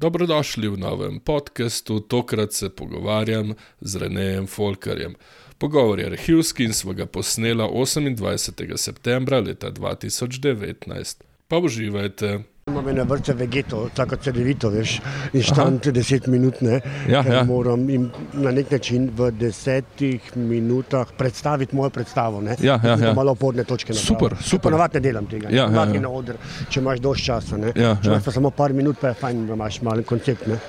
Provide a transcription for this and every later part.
Dobrodošli v novem podkastu, tokrat se pogovarjam z Renejem Folkerjem. Pogovor je arhivski in smo ga posnela 28. septembra leta 2019. Pa uživajte! Imam ene vrste vegeto, tako cedevito, veš, in štant deset minut, ne. Ja, ja. Moram jim na nek način v desetih minutah predstaviti mojo predstavo, ne. Ja, ja, ja. Malo opodne točke napravim. Super, super. Ponavadi ne delam tega. Ja, ja, ja. na oder, če imaš dovolj časa, ne. Ja, če ja. imaš pa samo par minut, pa je fajn, da imaš malen koncept, ne.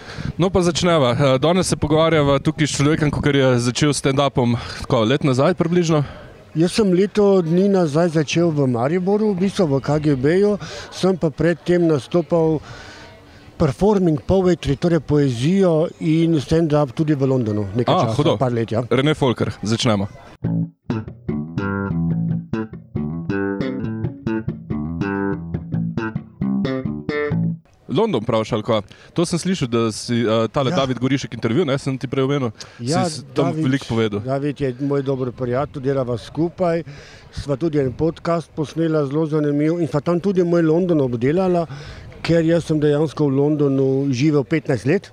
No, pa začneva. Eh, Danes se pogovarjava tukaj s človekom, ki je začel s stand-upom tako let nazaj, približno. Jaz sem leto dni nazaj začel v Mariboru, v bistvu v KGB-ju, sem pa predtem nastopal performing poetry, torej poezijo in stand-up tudi v Londonu. Nekaj A, časa, hudo. par let, ja. Rene Folker, začnemo. London, praviš, ali kaj? To sem slišal, da si uh, tale ja. David Gorišek intervju, ne sem ti prej omenil. Ja, si tam veliko povedal. David je moj dober prijatelj, delava skupaj. Sva tudi en podcast posnela, zelo zanimiv in sva tam tudi moj London obdelala, ker jaz sem dejansko v Londonu živel 15 let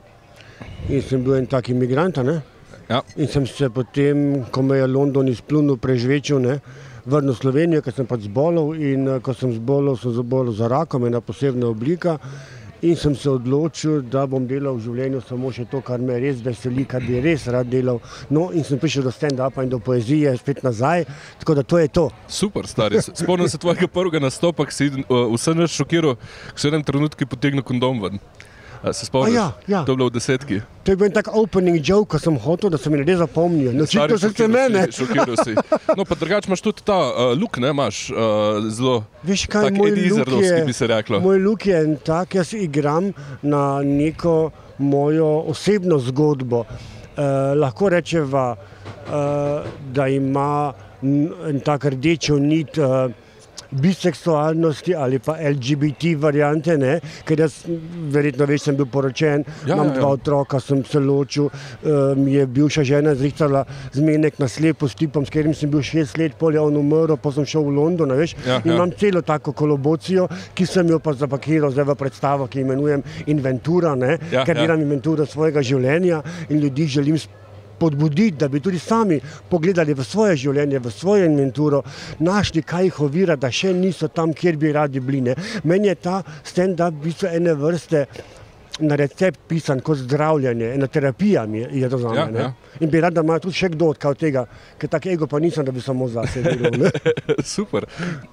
in sem bil en tak imigrant. Ja. In sem se potem, ko me je London izplunil, prežvečil, ne, vrnil v Slovenijo, ker sem pač zbolel. In eh, ko sem zbolel, sem zbolel za rakom, ena posebna oblika. In sem se odločil, da bom delal v življenju samo še to, kar me res veseli, kar bi res rad delal. No, in sem prišel do stand-upa in do poezije, spet nazaj. Tako da to je to. Super, stari. Spomnim se tvojega prvega nastopa, ki si uh, vse nas šokiral, ko si v enem trenutku potegnil kondom ven. Se spomniš? Ja, ja. To je bilo v desetki. To je bil tak opening joke, ko sem hotel, da se mi ljudje zapomnijo. No, očitno se šokiral mene. Šokiral si. No, pa drugače imaš tudi ta uh, luk, ne, imaš uh, zelo. Veš kaj, moj luk je, bi se reklo. moj luk je en tak, jaz igram na neko mojo osebno zgodbo. Eh, lahko rečeva, eh, da ima en tak rdečo nit. Eh, biseksualnosti ali pa LGBT variante, ne? ker jaz verjetno veš, sem bil poročen, Ja, imam ja, ja. dva otroka, sem se ločil, mi je bivša žena zrihtala zmenek na slepo s tipom, s katerim sem bil šest let, pol je on umrl, pa sem šel v London, veš, Ja, in ja. imam celo tako kolobocijo, ki sem jo pa zapakiral zdaj v predstavo, ki imenujem Inventura, ne, Ja, ker ja. delam inventuro svojega življenja in ljudi želim podbuditi, da bi tudi sami pogledali v svoje življenje, v svojo inventuro, našli, kaj jih ovira, da še niso tam, kjer bi radi bili. ne. Meni je ta stand-up v bistvu ene vrste na recept pisan kot zdravljenje, ena terapija mi je, je to za me. Ja, ja. In bi rad, da ima tudi še kdo od tega, ker tako ego pa nisem, da bi samo zase delal. Super.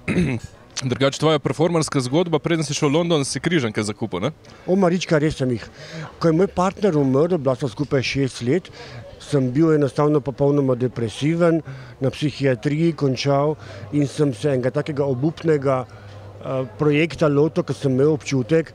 Drugače, tvoja performerska zgodba, preden si šel v London, si križanke zakupil, ne? O Marička, res sem jih. Ko je moj partner umrl, bila sva skupaj šest let, sem bil enostavno popolnoma depresiven, na psihiatriji končal in sem se enega takega obupnega uh, projekta lotil, ker sem imel občutek,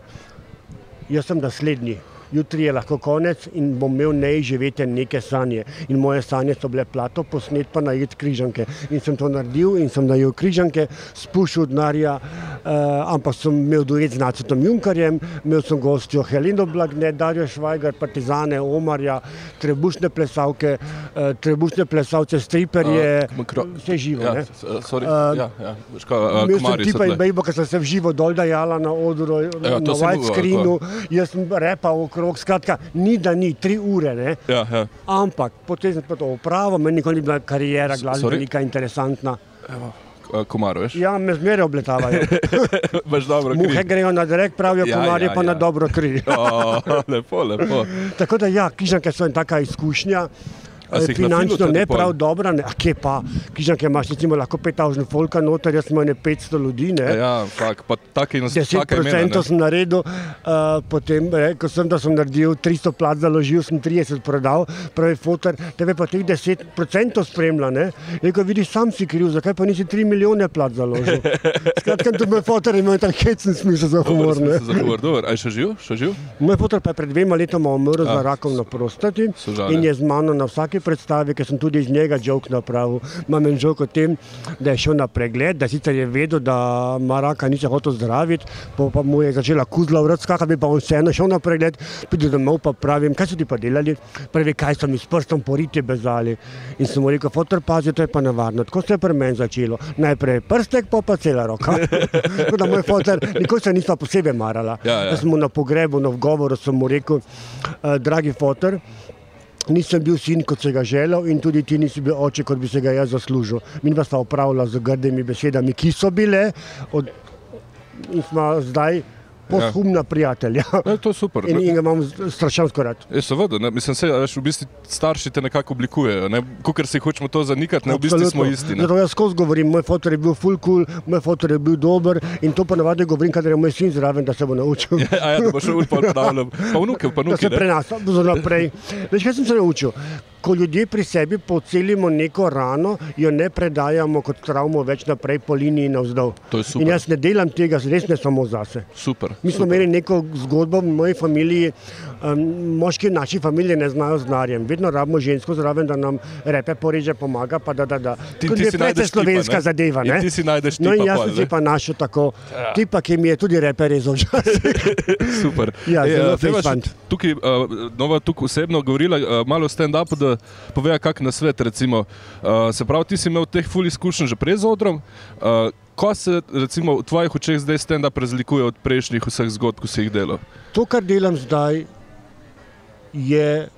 jaz sem naslednji. Jutri je lahko konec in bom imel neizživete neke sanje. In moje sanje so bile plato, posnet pa najet križanke. In sem to naredil in sem najel križanke, spuščal denarja, uh, ampak sem imel duet z Nacetom Junkarjem, imel sem gostjo Heleno Blagne, Darjo Švajgar, Partizane, Omarja, trebušne plesalke, uh, trebušne plesalce, striperje, makro- vse živo. Ja, ne. uh, sorry. Uh, ja, ja. Veš kaj, uh, Imel sem tipa in bejbo, ki sem se v živo dol dajala na odru, Ja, na sem bil, widescreenu, jaz sem repal okrog, skratka, ni da ni, tri ure, ne. Ja, ja. Ampak potem sem to opravil, meni nikoli ni bila karijera glasbenika interesantna. Uh, Komar, veš? Ja, me zmeraj obletavajo. Baš dobro. kri. Muhe grejo na direkt, pravijo, Ja, komarje ja, pa na ja. dobro kri. O, lepo, lepo. Tako da ja, križanke so en taka izkušnja. Eh, Finančno ne prav dobra, ne, a kje pa, križanke imaš recimo lahko 5000 folka noter, jaz imam ne 500 ljudi, ne. Ja, fak, pa taki nas 10% sem naredil, uh, potem rekel sem, da sem naredil 300 plat, založil sem 30 prodal, pravi fotor, tebe pa teh 10% spremlja. Ne? Rekel, vidiš, sam si kriv, zakaj pa nisi 3 milijone plat založil. Skratka, tudi moj fotor ima tak hecen smisel za humor. Ne? Za humor, dobro. A je še živ? Še živ? Moj fotor pa je pred dvema letoma umrl za rakom na prostati in je z mano na vsaki predstavi, ker sem tudi iz njega žog napravil. Imam en žog o tem, da je šel na pregled, da sicer je vedel, da Maraka ni se hotel zdraviti, pa, pa mu je začela kuzla vrat skakati, pa on vseeno šel na pregled, pride domov pa pravim, kaj so ti pa delali, pravi, kaj so mi s prstom poriti bezali. In sem mu rekel, fotor pazi, to je pa nevarno. Tako se je pri meni začelo. Najprej prstek, pa pa cela roka. Tako da moj fotor, nikoli se nisva posebej marala. Ja, ja. Jaz sem mu na pogrebu, na vgovoru sem mu rekel, uh, dragi fotor, nisem bil sin, kot se ga želel, in tudi ti nisi bil oče, kot bi se ga jaz zaslužil. Mi pa sta upravila z grdimi besedami, ki so bile, od, in smo zdaj posthumna prijatelja. Ja, to je super. In, in ga imam strašansko rad. Je, seveda, ne, mislim, se, veš, v bistvu starši te nekako oblikujejo. Ne? Kukor si hočemo to zanikati, ne, v bistvu smo isti. Ne? Zato jaz skozi govorim, moj fotor je bil full cool, moj fotor je bil dober in to pa navadi govorim, kadar je moj sin zraven, da se bo naučil. A ja, da bo še ur ponavljal. Pa vnuke, pa da se vnuke. prenaša za naprej. Veš, kaj sem se naučil? Ko ljudje pri sebi pocelimo neko rano, jo ne predajamo kot travmo več naprej po liniji navzdol. Super. In jaz ne delam tega res ne samo zase. Super. Mi smo imeli neko zgodbo v moji familiji, um, moški v naši familiji ne znajo z narjem. Vedno rabimo žensko zraven, da nam repe poreže, pomaga. Pa da, da, da. Ti- Kot ti si najdeš tipa, slovenska ne? zadeva. In Ne? ti si najdeš No, in tipa jaz sem si pa našel tako, tipa, ki mi je tudi repe rezal. Super. Ja, Ej, zelo še fant. Tukaj, uh, nova tukaj osebno govorila, uh, malo stand-up, da pove, kak na svet. Recimo, uh, se pravi, ti si imel teh ful izkušenj že pred odrom. Uh, Ko se recimo, v tvojih očeh zdaj stand-up razlikuje od prejšnjih vseh zgodb, ko si jih delal? To, kar delam zdaj, je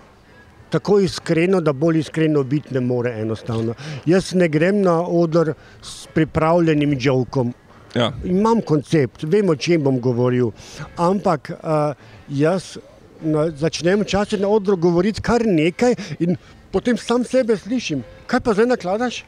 tako iskreno, da bolj iskreno biti ne more enostavno. Jaz ne grem na oder s pripravljenim žovkom. Ja. Imam koncept, vem, o čem bom govoril, ampak uh, jaz na, začnem včasih na odru govoriti kar nekaj in potem sam sebe slišim. Kaj pa zdaj nakladaš?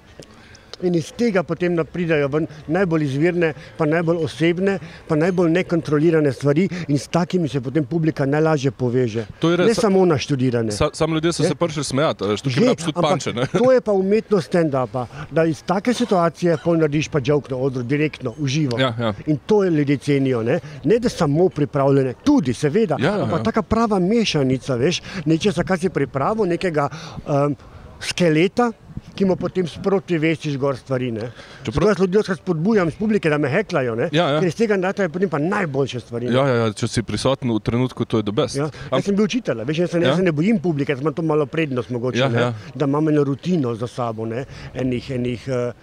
In iz tega potem pridejo ven najbolj izvirne, pa najbolj osebne, pa najbolj nekontrolirane stvari, in s takimi se potem publika najlažje poveže. Res- ne samo naštudirane. Sa, sam ljudje so Je? se prišli smejati, je absolut ampak panče. To je pa umetnost stand-upa, da iz take situacije pol narediš pa žog na odru, direktno, uživo. Ja, ja. In to je ljudje cenijo. Ne, ne da samo pripravljene, tudi seveda, Ja, ja, ampak ja. taka prava mešanica, veš, nečesa, kar si pripravil, nekega um, skeleta. Ki mu potem sproti vesiš gor stvari. ne. Čeprav- jaz ljudi spodbujam z publike, da me heklajo, ne? Ja, ja. ker iz tega nastajajo potem pa najboljše stvari. ne. Ja, ja, ja, če si prisoten v trenutku, to je the best. Ja. Am- Jaz sem bil učitelj, veš, jaz, se ne, Ja. jaz se ne bojim publike, jaz imam to malo prednost, mogoče, Ja, ne, ja. da imam eno rutino za sabo, ne, enih, enih uh,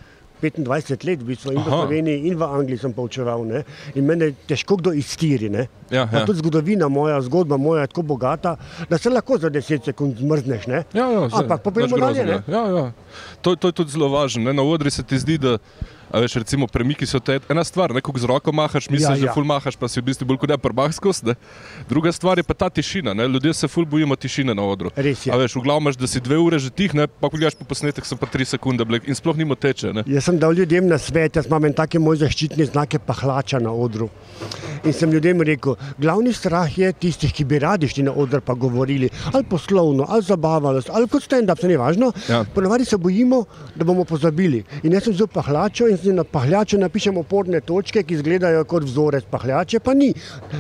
25 let, v bistvu, in v. Sloveniji, in v Angliji sem poučeval. Ne, in mene težko kdo iztiri. Ne. Ja, Pa ja. Tudi zgodovina moja, zgodba moja je tako bogata, da se lahko za 10 sekund zmrzneš. Ne. Ja, ja, Ampak nič poprijemo dalje. Ja, ja. To, to je tudi zelo važno. Ne? Na odri se ti zdi, da veš, recimo, premiki so te ena stvar, nekako z roko mahaš, misliš, Ja, ja, da ful mahaš, pa si v bistvu bolj kot ne prbah skozi. ne. Druga stvar je pa ta tišina. Ne? Ljudje se ful bojimo tišine na odru. Res je. A veš, v glavu imaš, da si dve ure že tih, ne? pa pogledaš po posnetek, so pa tri sekunde bile in sploh nimo teče. Ne? Jaz sem dal ljudem na svet, jaz imam take moj zaščitni znak, je pahlača na odru. In sem ljudem rekel, glavni strah je tistih, ki bi radi šli na oder pa govorili, ali poslovno, ali zabavali, ali kot stand-up, se ni važno. Ja. Ponavadi se bojimo, da bomo pozabili. In jaz sem vzel pahlačo in si na pahljačo napišem oporne točke, ki izgledajo kot vzorec pahljače, pa ni.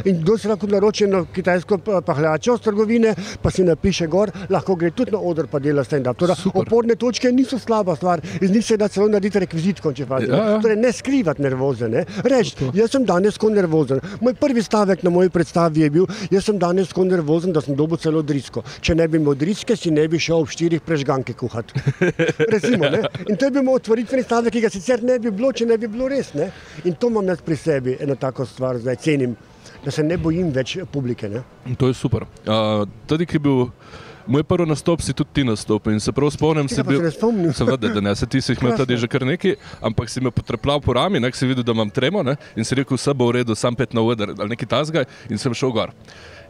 In kdo se lahko naroči na kitajsko pa- pahljačo z trgovine, pa si napiše gor, lahko gre tudi na oder pa dela stand-up. Torej, oporne točke niso slaba stvar, iz njih se da celo narediti rekvizitko, če pa Ja, ja. Torej, ne skrivati nervoze. Ne? Reč, jaz sem danes tako nervozen. Moj prvi stavek na moji predstavi je bil, jaz sem danes tako nervozen, da sem dobil celo drisko. Če ne bi imel driske, si ne bi šel ob štirih prežganke kuhati. Recimo, ne? In to je bil moj otvoritveni stavek, ki ga sicer ne bi bilo, če ne bi bilo res. Ne? In to imam jaz pri sebi, eno tako stvar, zdaj cenim, da se ne bojim več publike. Ne? To je super. Uh, tudi, ki je bil moj prvi nastop, si tudi ti nastopil in se prav spomnim, Tega se bil. spomnim. Seveda, da ne, se ti si jih imel tudi že kar nekaj, ampak si me potrepljal po rami, nek si videl, da imam tremo ne, in si rekel, vse bo v redu, sam pet na oder ali neki tasgaj in sem šel gor.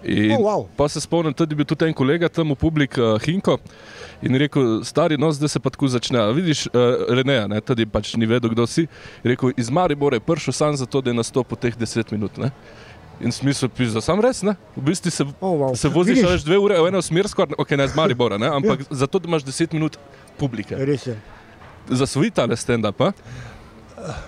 In Oh, wow. Pa se spomnim, tudi je bil tudi en kolega tam v publiki, uh, Hinko, in je rekel, stari nos, zdaj se pa tako začne. Vidiš, uh, Reneja, ne, tudi pač ni vedel, kdo si. Je rekel, iz Maribora je prišel sam zato, da je nastopil teh 10 minut. Ne. In smisel pisa, sam res, ne? V bistvu se, Oh, wow. se voziš več dve ure v eno smer, skoraj, ok, ne z Maribora, ne, ampak ja. zato, da imaš 10 minut publike. Res je. Zasvoji tale stand-up, a?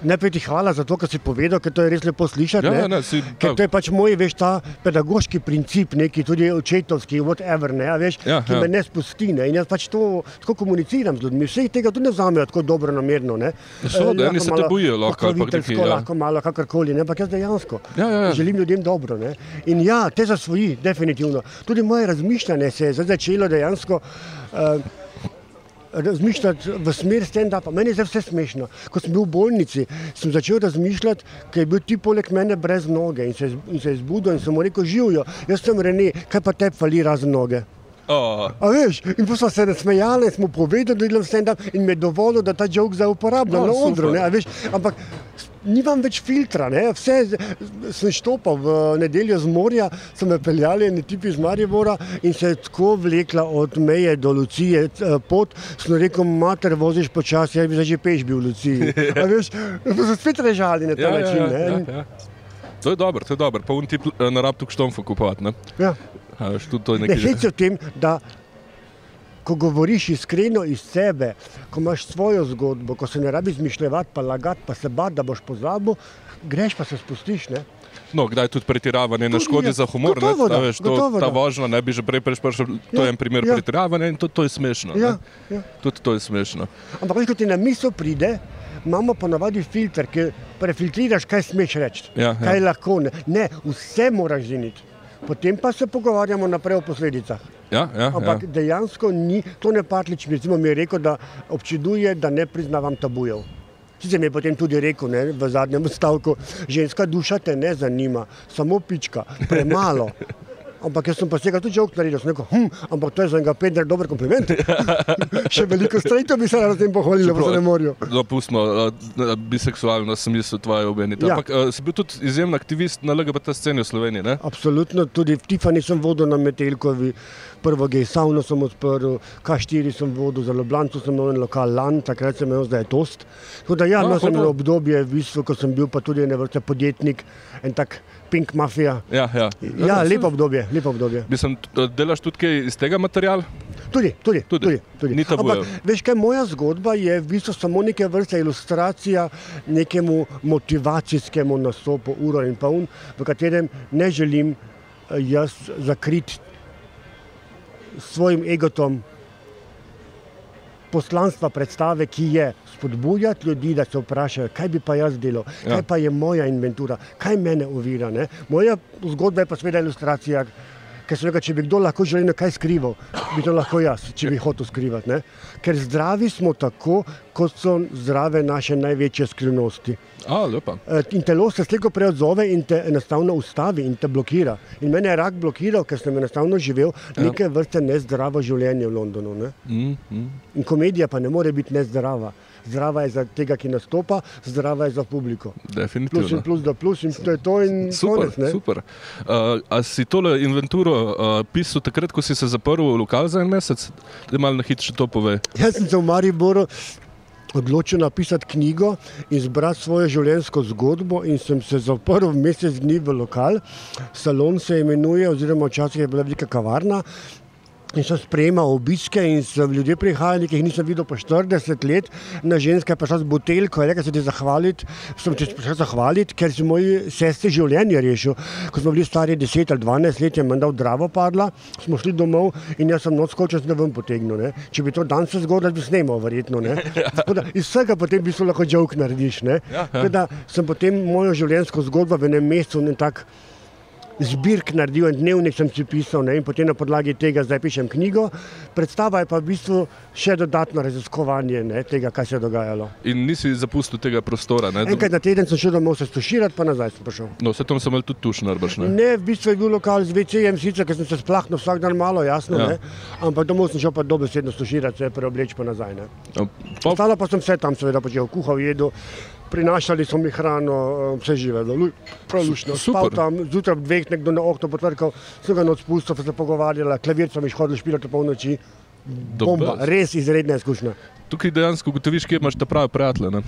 Najprej ti hvala za to, kar si povedal, ker to je res lepo slišati. Ja, ne. ne, si- ker to je pač moj, veš, ta pedagoški princip, neki tudi očetovski, whatever, ne, a veš, Ja, ki ja. me ne spusti. Ne. In jaz pač to tako komuniciram z ljudmi. Vse tega tudi ne vzamejo tako dobro namerno. Ne. seveda, Eh, eni se te bojijo lahko nekaj, ja. lahko malo kakorkoli, ne, ampak jaz dejansko Ja, ja, ja. želim ljudem dobro. Ne. In ja, te zasvoji, definitivno. Tudi moje razmišljanje se je začelo dejansko. Uh, razmišljati v smer stand-upa. Meni je vse smešno. Ko sem bil v bolnici, sem začel razmišljati, ker je bil ti poleg mene brez noge in se, in se je zbudil in sem mu rekel: živijo, jaz sem Rene, kaj pa te fali razen noge. Oh, A veš, in pa smo se nasmejali, smo povedali, da delam stand-up in me je dovolil, da ta jok zdaj uporabljam O, na odru. Ampak nimam več filtra, ne? vse sem štopal v nedeljo z morja, so me peljali eni tipi iz Maribora in se je tako vlekla od meje do Lucije eh, pot, sem rekel, mater, voziš počasi, jaz bi zdaj že peš bil v Luciji. A veš, so spet režali na ta ja, ja, način. ja, ne, ja, ja. To je dobro, to je dobro. Pa un ti pl- na rab tu štomfo kupovati, ja. Hec je v tem, da ko govoriš iskreno iz sebe, ko imaš svojo zgodbo, ko se ne rabi izmišljati, pa lagati, pa se bati, da boš pozabil, greš pa se spustiš. Ne? No, kdaj tudi pretiravanje Tudi škodi je. za humor, Gotovo ne? da, Ta, veš, to, gotovo ta da. vožnja ne bi že prej prišel, to Ja, je en primer ja. pretiravanja in to, to je smešno. Ja, ne. ja. Tudi to je smešno. Ampak, veš, ko ti na misel pride, imamo ponavadi filter, ki prefiltriraš, kaj smeš reči, Ja, ja. kaj lahko ne. Ne, vse moraš ziniti. Potem pa se pogovarjamo naprej o posledicah. Ja, ja, Ampak ja. dejansko ni, to ne Patlič mi, mi je rekel, da občuduje, da ne priznavam tabujev. Sicer mi je potem tudi rekel ne, v zadnjem stavku, ženska duša te ne zanima, samo pička, premalo. Ampak jaz sem pa vsega tudi žog naredil, sem rekel, hm, ampak to je za enega Pedra dober kompliment. Še veliko strejto bi se rad s tem pohvalil, pa se ne morajo. Dopustimo, uh, biseksualnost sem mislil tvoje obenite. Ja. Ampak uh, si bil tudi izjemen aktivist na LGBT sceni v Sloveniji, ne? Absolutno, tudi v Tifani sem vodil na Metelkovi, prvo gej savno sem odprl, K4 sem vodil, za Ljubljano sem imel en lokal LAN, takrat sem imel zdaj tost. Tako da ja, A, imel sem eno obdobje, v bistvu, ko sem bil pa tudi ene vrste podjetnik, en tak pink mafija. Ja, ja. Ja, lepo obdobje, lepo obdobje. Mislim, t- delaš tudi kaj iz tega materiala? Tudi, tudi, Tudi. tudi. tudi. Ampak, veš, kaj moja zgodba je v bistvu samo neke vrste ilustracija nekemu motivacijskemu nastopu, uro in pol, v katerem ne želim eh, jaz zakriti svojim egotom poslanstva predstave, ki je spodbujati ljudi, da se vprašajo, kaj bi pa jaz delal, Ja. kaj pa je moja inventura, kaj mene ovira. Ne? Moja zgodba je pa seveda ilustracija. Ker sem rekel, če bi kdo lahko želel kaj skrival, bi to lahko jaz, če bi hotel skrivati. Ne? Ker zdravi smo tako, kot so zdrave naše največje skrivnosti. A, lepa. Eh, In telo se slejko prej odzove in te enostavno ustavi in te blokira. In mene je rak blokiral, ker sem enostavno živel neke vrste nezdravo življenje v Londonu. Ne? Mm, mm. In komedija pa ne more biti nezdrava. Zdrava je za tega, ki nastopa, zdrava je za publiko. Plus Definitivno. in plus, da plus in to je to in Super, konec. ne. super. Uh, a si tole inventuro uh, pisal takrat, ko si se zaprl v lokal za en mesec? Da malo na hitro to pove. Jaz sem se v Mariboru odločil napisati knjigo in zbrati svojo življenjsko zgodbo in sem se zaprl mesec dni v lokal. Salon se imenuje, oziroma včasih je bila velika kavarna. In sem sprejemal obiske in so ljudje prihajali, ki jih nisem videl po 40 let. Na ženska je prišla z buteljko, je rekla, se ti zahvaliti. Sem ti prišel zahvaliti, ker si moji sestri življenje rešil. Ko smo bili stari 10 ali 12 let, je menda v Dravo padla, smo šli domov in jaz sem noč skočil, sem ven potegnil. Ne. Če bi to danes zgodilo, bi snemal, verjetno. Tako Da, iz vsega potem bi se lahko žovk narediš. ne. Ja, ja. Tako Da sem potem mojo življenjsko zgodbo v enem mesecu in tak zbirk naredil, en dnevnik sem si pisal ne, in potem na podlagi tega zdaj pišem knjigo. Predstava je pa v bistvu še dodatno raziskovanje ne, tega, kaj se je dogajalo. In nisi zapustil tega prostora. Ne? Enkrat na teden sem šel domov se stuširati, pa nazaj sem prišel. No, vse tam sem imel tudi tuš narbaš. Ne? Ne, v bistvu je bil lokal z VC-jem, sicer ker sem se splahno vsak dan malo, jasno, Ja. ja. ampak domov sem šel pa dobesedno stuširati, se preobleč pa nazaj. Ne. No, pa, Ostalo pa sem vse tam seveda počel, kuhal, jedel. Prinašali so mi hrano, eh, vse živelo, Luj, prav lušno. Super. Spal tam, zjutraj dveh nekdo na okno potrkal, sem ga pa se pogovarjala, klavir sem jih hodil špilati po noči. Bomba, res izredna izkušnja. tukaj dejansko ugotoviš, kje imaš te prave prijatelje. Ne?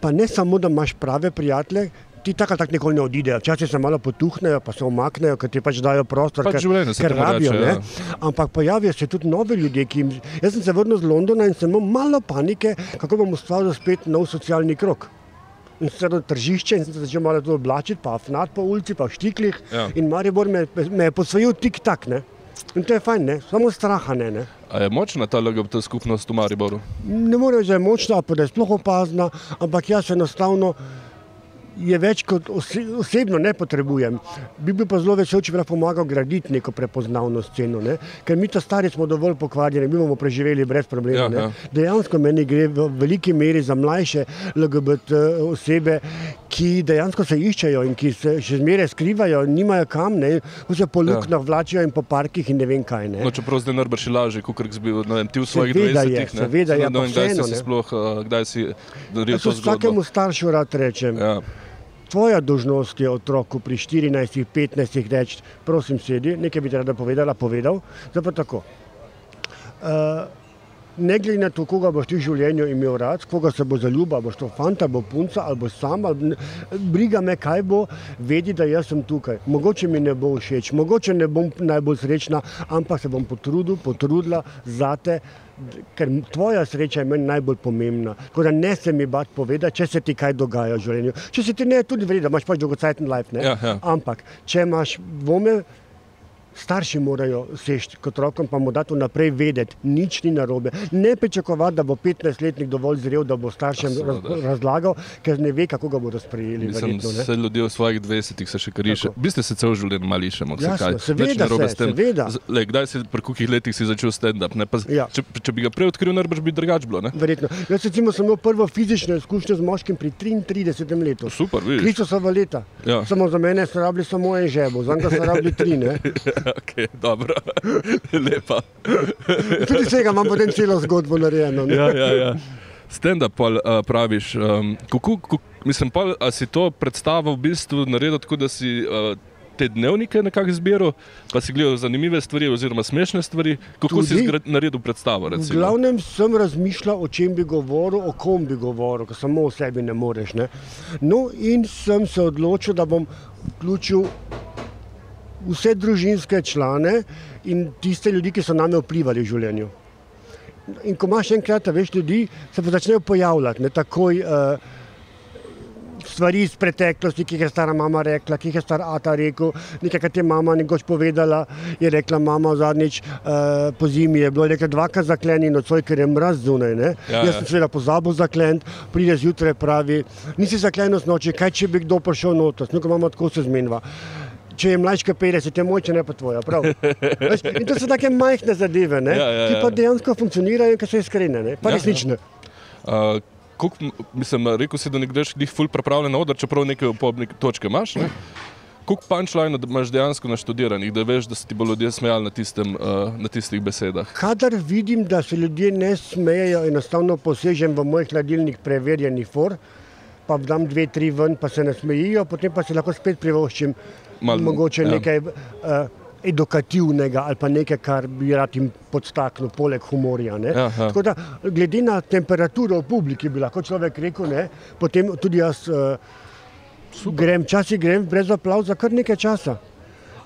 Pa ne samo, da imaš prave prijatelje, ti tako ali tako nikoli ne odidejo. Včasih se malo potuhnejo, pa se umaknejo, ker ti pač dajo prostor, Pač ker, ker rabijo. reče, ne. ja. Ampak pojavijo se tudi nove ljudje. ki Jim... Jaz sem se vrnil z Londona in sem imel malo panike, kako bom ustvaril spet nov socialni krok. In do tržišče in sem se začel malo to oblačiti, pa fnat po ulici, pa v štiklih. Ja. In Maribor me, me je posvojil tik-tak. ne. In to je fajn, ne? samo straha ne. ne. A je močna ta LGBT skupnost v Mariboru? Ne morem reči, da je močna, pa da je sploh opazna, ampak jaz enostavno je več kot ose, osebno ne potrebujem. Bi bil pa zelo vesel, če bi lahko pomagal graditi neko prepoznavno sceno, ne? ker mi ta stari smo dovolj pokvarjeni, mi bomo preživeli brez problema. Ja, ne. ja. Dejansko meni gre v veliki meri za mlajše LGBT osebe, ki dejansko se iščejo in ki se še zmeraj skrivajo, nimajo kam, ne, ko se po luknjah vlačijo in po parkih in ne vem kaj. Ne. No, čeprav zdaj najbrž lažje, kot si bil ne vem, ti v svojih Seveda je, 20-ih. ne. seveda vem, ampak kdaj si sploh, uh, kdaj si naredil Jaz to zgodbo. vsakemu staršu rad rečem, Ja. Tvoja dožnost je otroku pri 14, 15 reči, prosim, sedi, nekaj bi ti rada povedala, povedal. Zdaj pa tako. Uh, ne glede na to, koga boš ti v življenju imel rad, koga se bo zaljubil, boš to fanta, bo punca ali bo sam, ali, briga me, kaj bo, vedi, da jaz sem tukaj. Mogoče mi ne bo všeč, mogoče ne bom najbolj srečna, ampak se bom potrudil, potrudila zate. Ker tvoja sreča je meni najbolj pomembna. Tako da ne se mi bati povedati, če se ti kaj dogaja v življenju. Če se ti ne, tudi vredno, imaš pač dolgocajten life. Ne? Ja, ja. Ampak, če imaš dvome, starši morajo seči kot otrokom, pa mu dati vnaprej vedeti, nič ni narobe. Ne pričakovati, da bo 15-letnik dovolj zrel, da bo staršem raz, razlagal, ker ne ve, kako ga bodo sprejeli. Mislim, verjetno, vse ljudje v svojih 20-ih se še kariše. Tako. Vi ste se cel življenje malo išemo, seveda se, seveda. Lej, kdaj si, pri kolikih letih si začel stand-up? Ja. Če, če bi ga prej odkril, najbrž bi drugač bilo. Ne? Verjetno. Jaz recimo sem imel prvo fizično izkušnjo z moškim pri 33 letu. Super, vidiš. Kristusova leta. Ja. Samo za mene so rabili samo en žebo, za njega so rabili tri. Okay, dobro, lepa. Tudi vsega imam potem celo zgodbo narejeno. ne. Ja, ja, ja. Stand-up pol, uh, praviš. Um, kako, kako, mislim, pol, a si to predstavo v bistvu naredil tako, da si uh, te dnevnike nekako zbiral, pa si gledal zanimive stvari oziroma smešne stvari. Kako si Tudi. zgra- naredil predstavo? V Recimo? glavnem sem razmišljal, o čem bi govoril, o kom bi govoril, ker samo o sebi ne moreš. Ne? No, in sem se odločil, da bom vključil vse družinske člane in tiste ljudi, ki so name vplivali v življenju. In ko imaš enkrat, a veš, ljudi, se pa začnejo pojavljati, ne takoj. Uh, Stvari iz preteklosti, ki jih je stara mama rekla, ki jih je star Ata rekel, nekaj, kar je mama nekoč povedala, je rekla mama zadnjič uh, po zimi, je bilo je rekla dvakrat zaklenjeno nocoj, ker je mraz zunaj. Ne? Ja, Jaz ja. sem seveda pozabil zakleniti, pride zjutraj pravi, nisi zaklenil noči, kaj če bi kdo prišel noter, snoko mama tako se zmenjava. Če je mlajška 50, je moj, če ne pa tvoja. Veš, In to so take majhne zadeve, ne, Ja, ja, ki pa ja. dejansko funkcionirajo in ki so iskrene, ne, pa Ja, resnične. Uh, koliko m- mislim, rekel si, da ne greš njih ful pripravljen na oder, čeprav nekaj opobne točke imaš. Ne? Koliko punčline imaš dejansko naštudiranih, da veš, da se ti bodo ljudje smejali na, tistem, uh, na tistih besedah? Kadar vidim, da se ljudje ne smejejo, enostavno posežem v moj hladilnik preverjenih for, pa dam dve, tri ven, pa se ne smejijo, potem pa si lahko spet privoščim Mal- mogoče ja. nekaj uh, edukativnega ali pa nekaj, kar bi rad jim podstaknil, poleg humorja. ne. Ja, ja. Da, glede na temperaturo v publiki, bi lahko človek rekel, ne, potem tudi jaz uh, grem, včasih grem brez aplauza kar nekaj časa.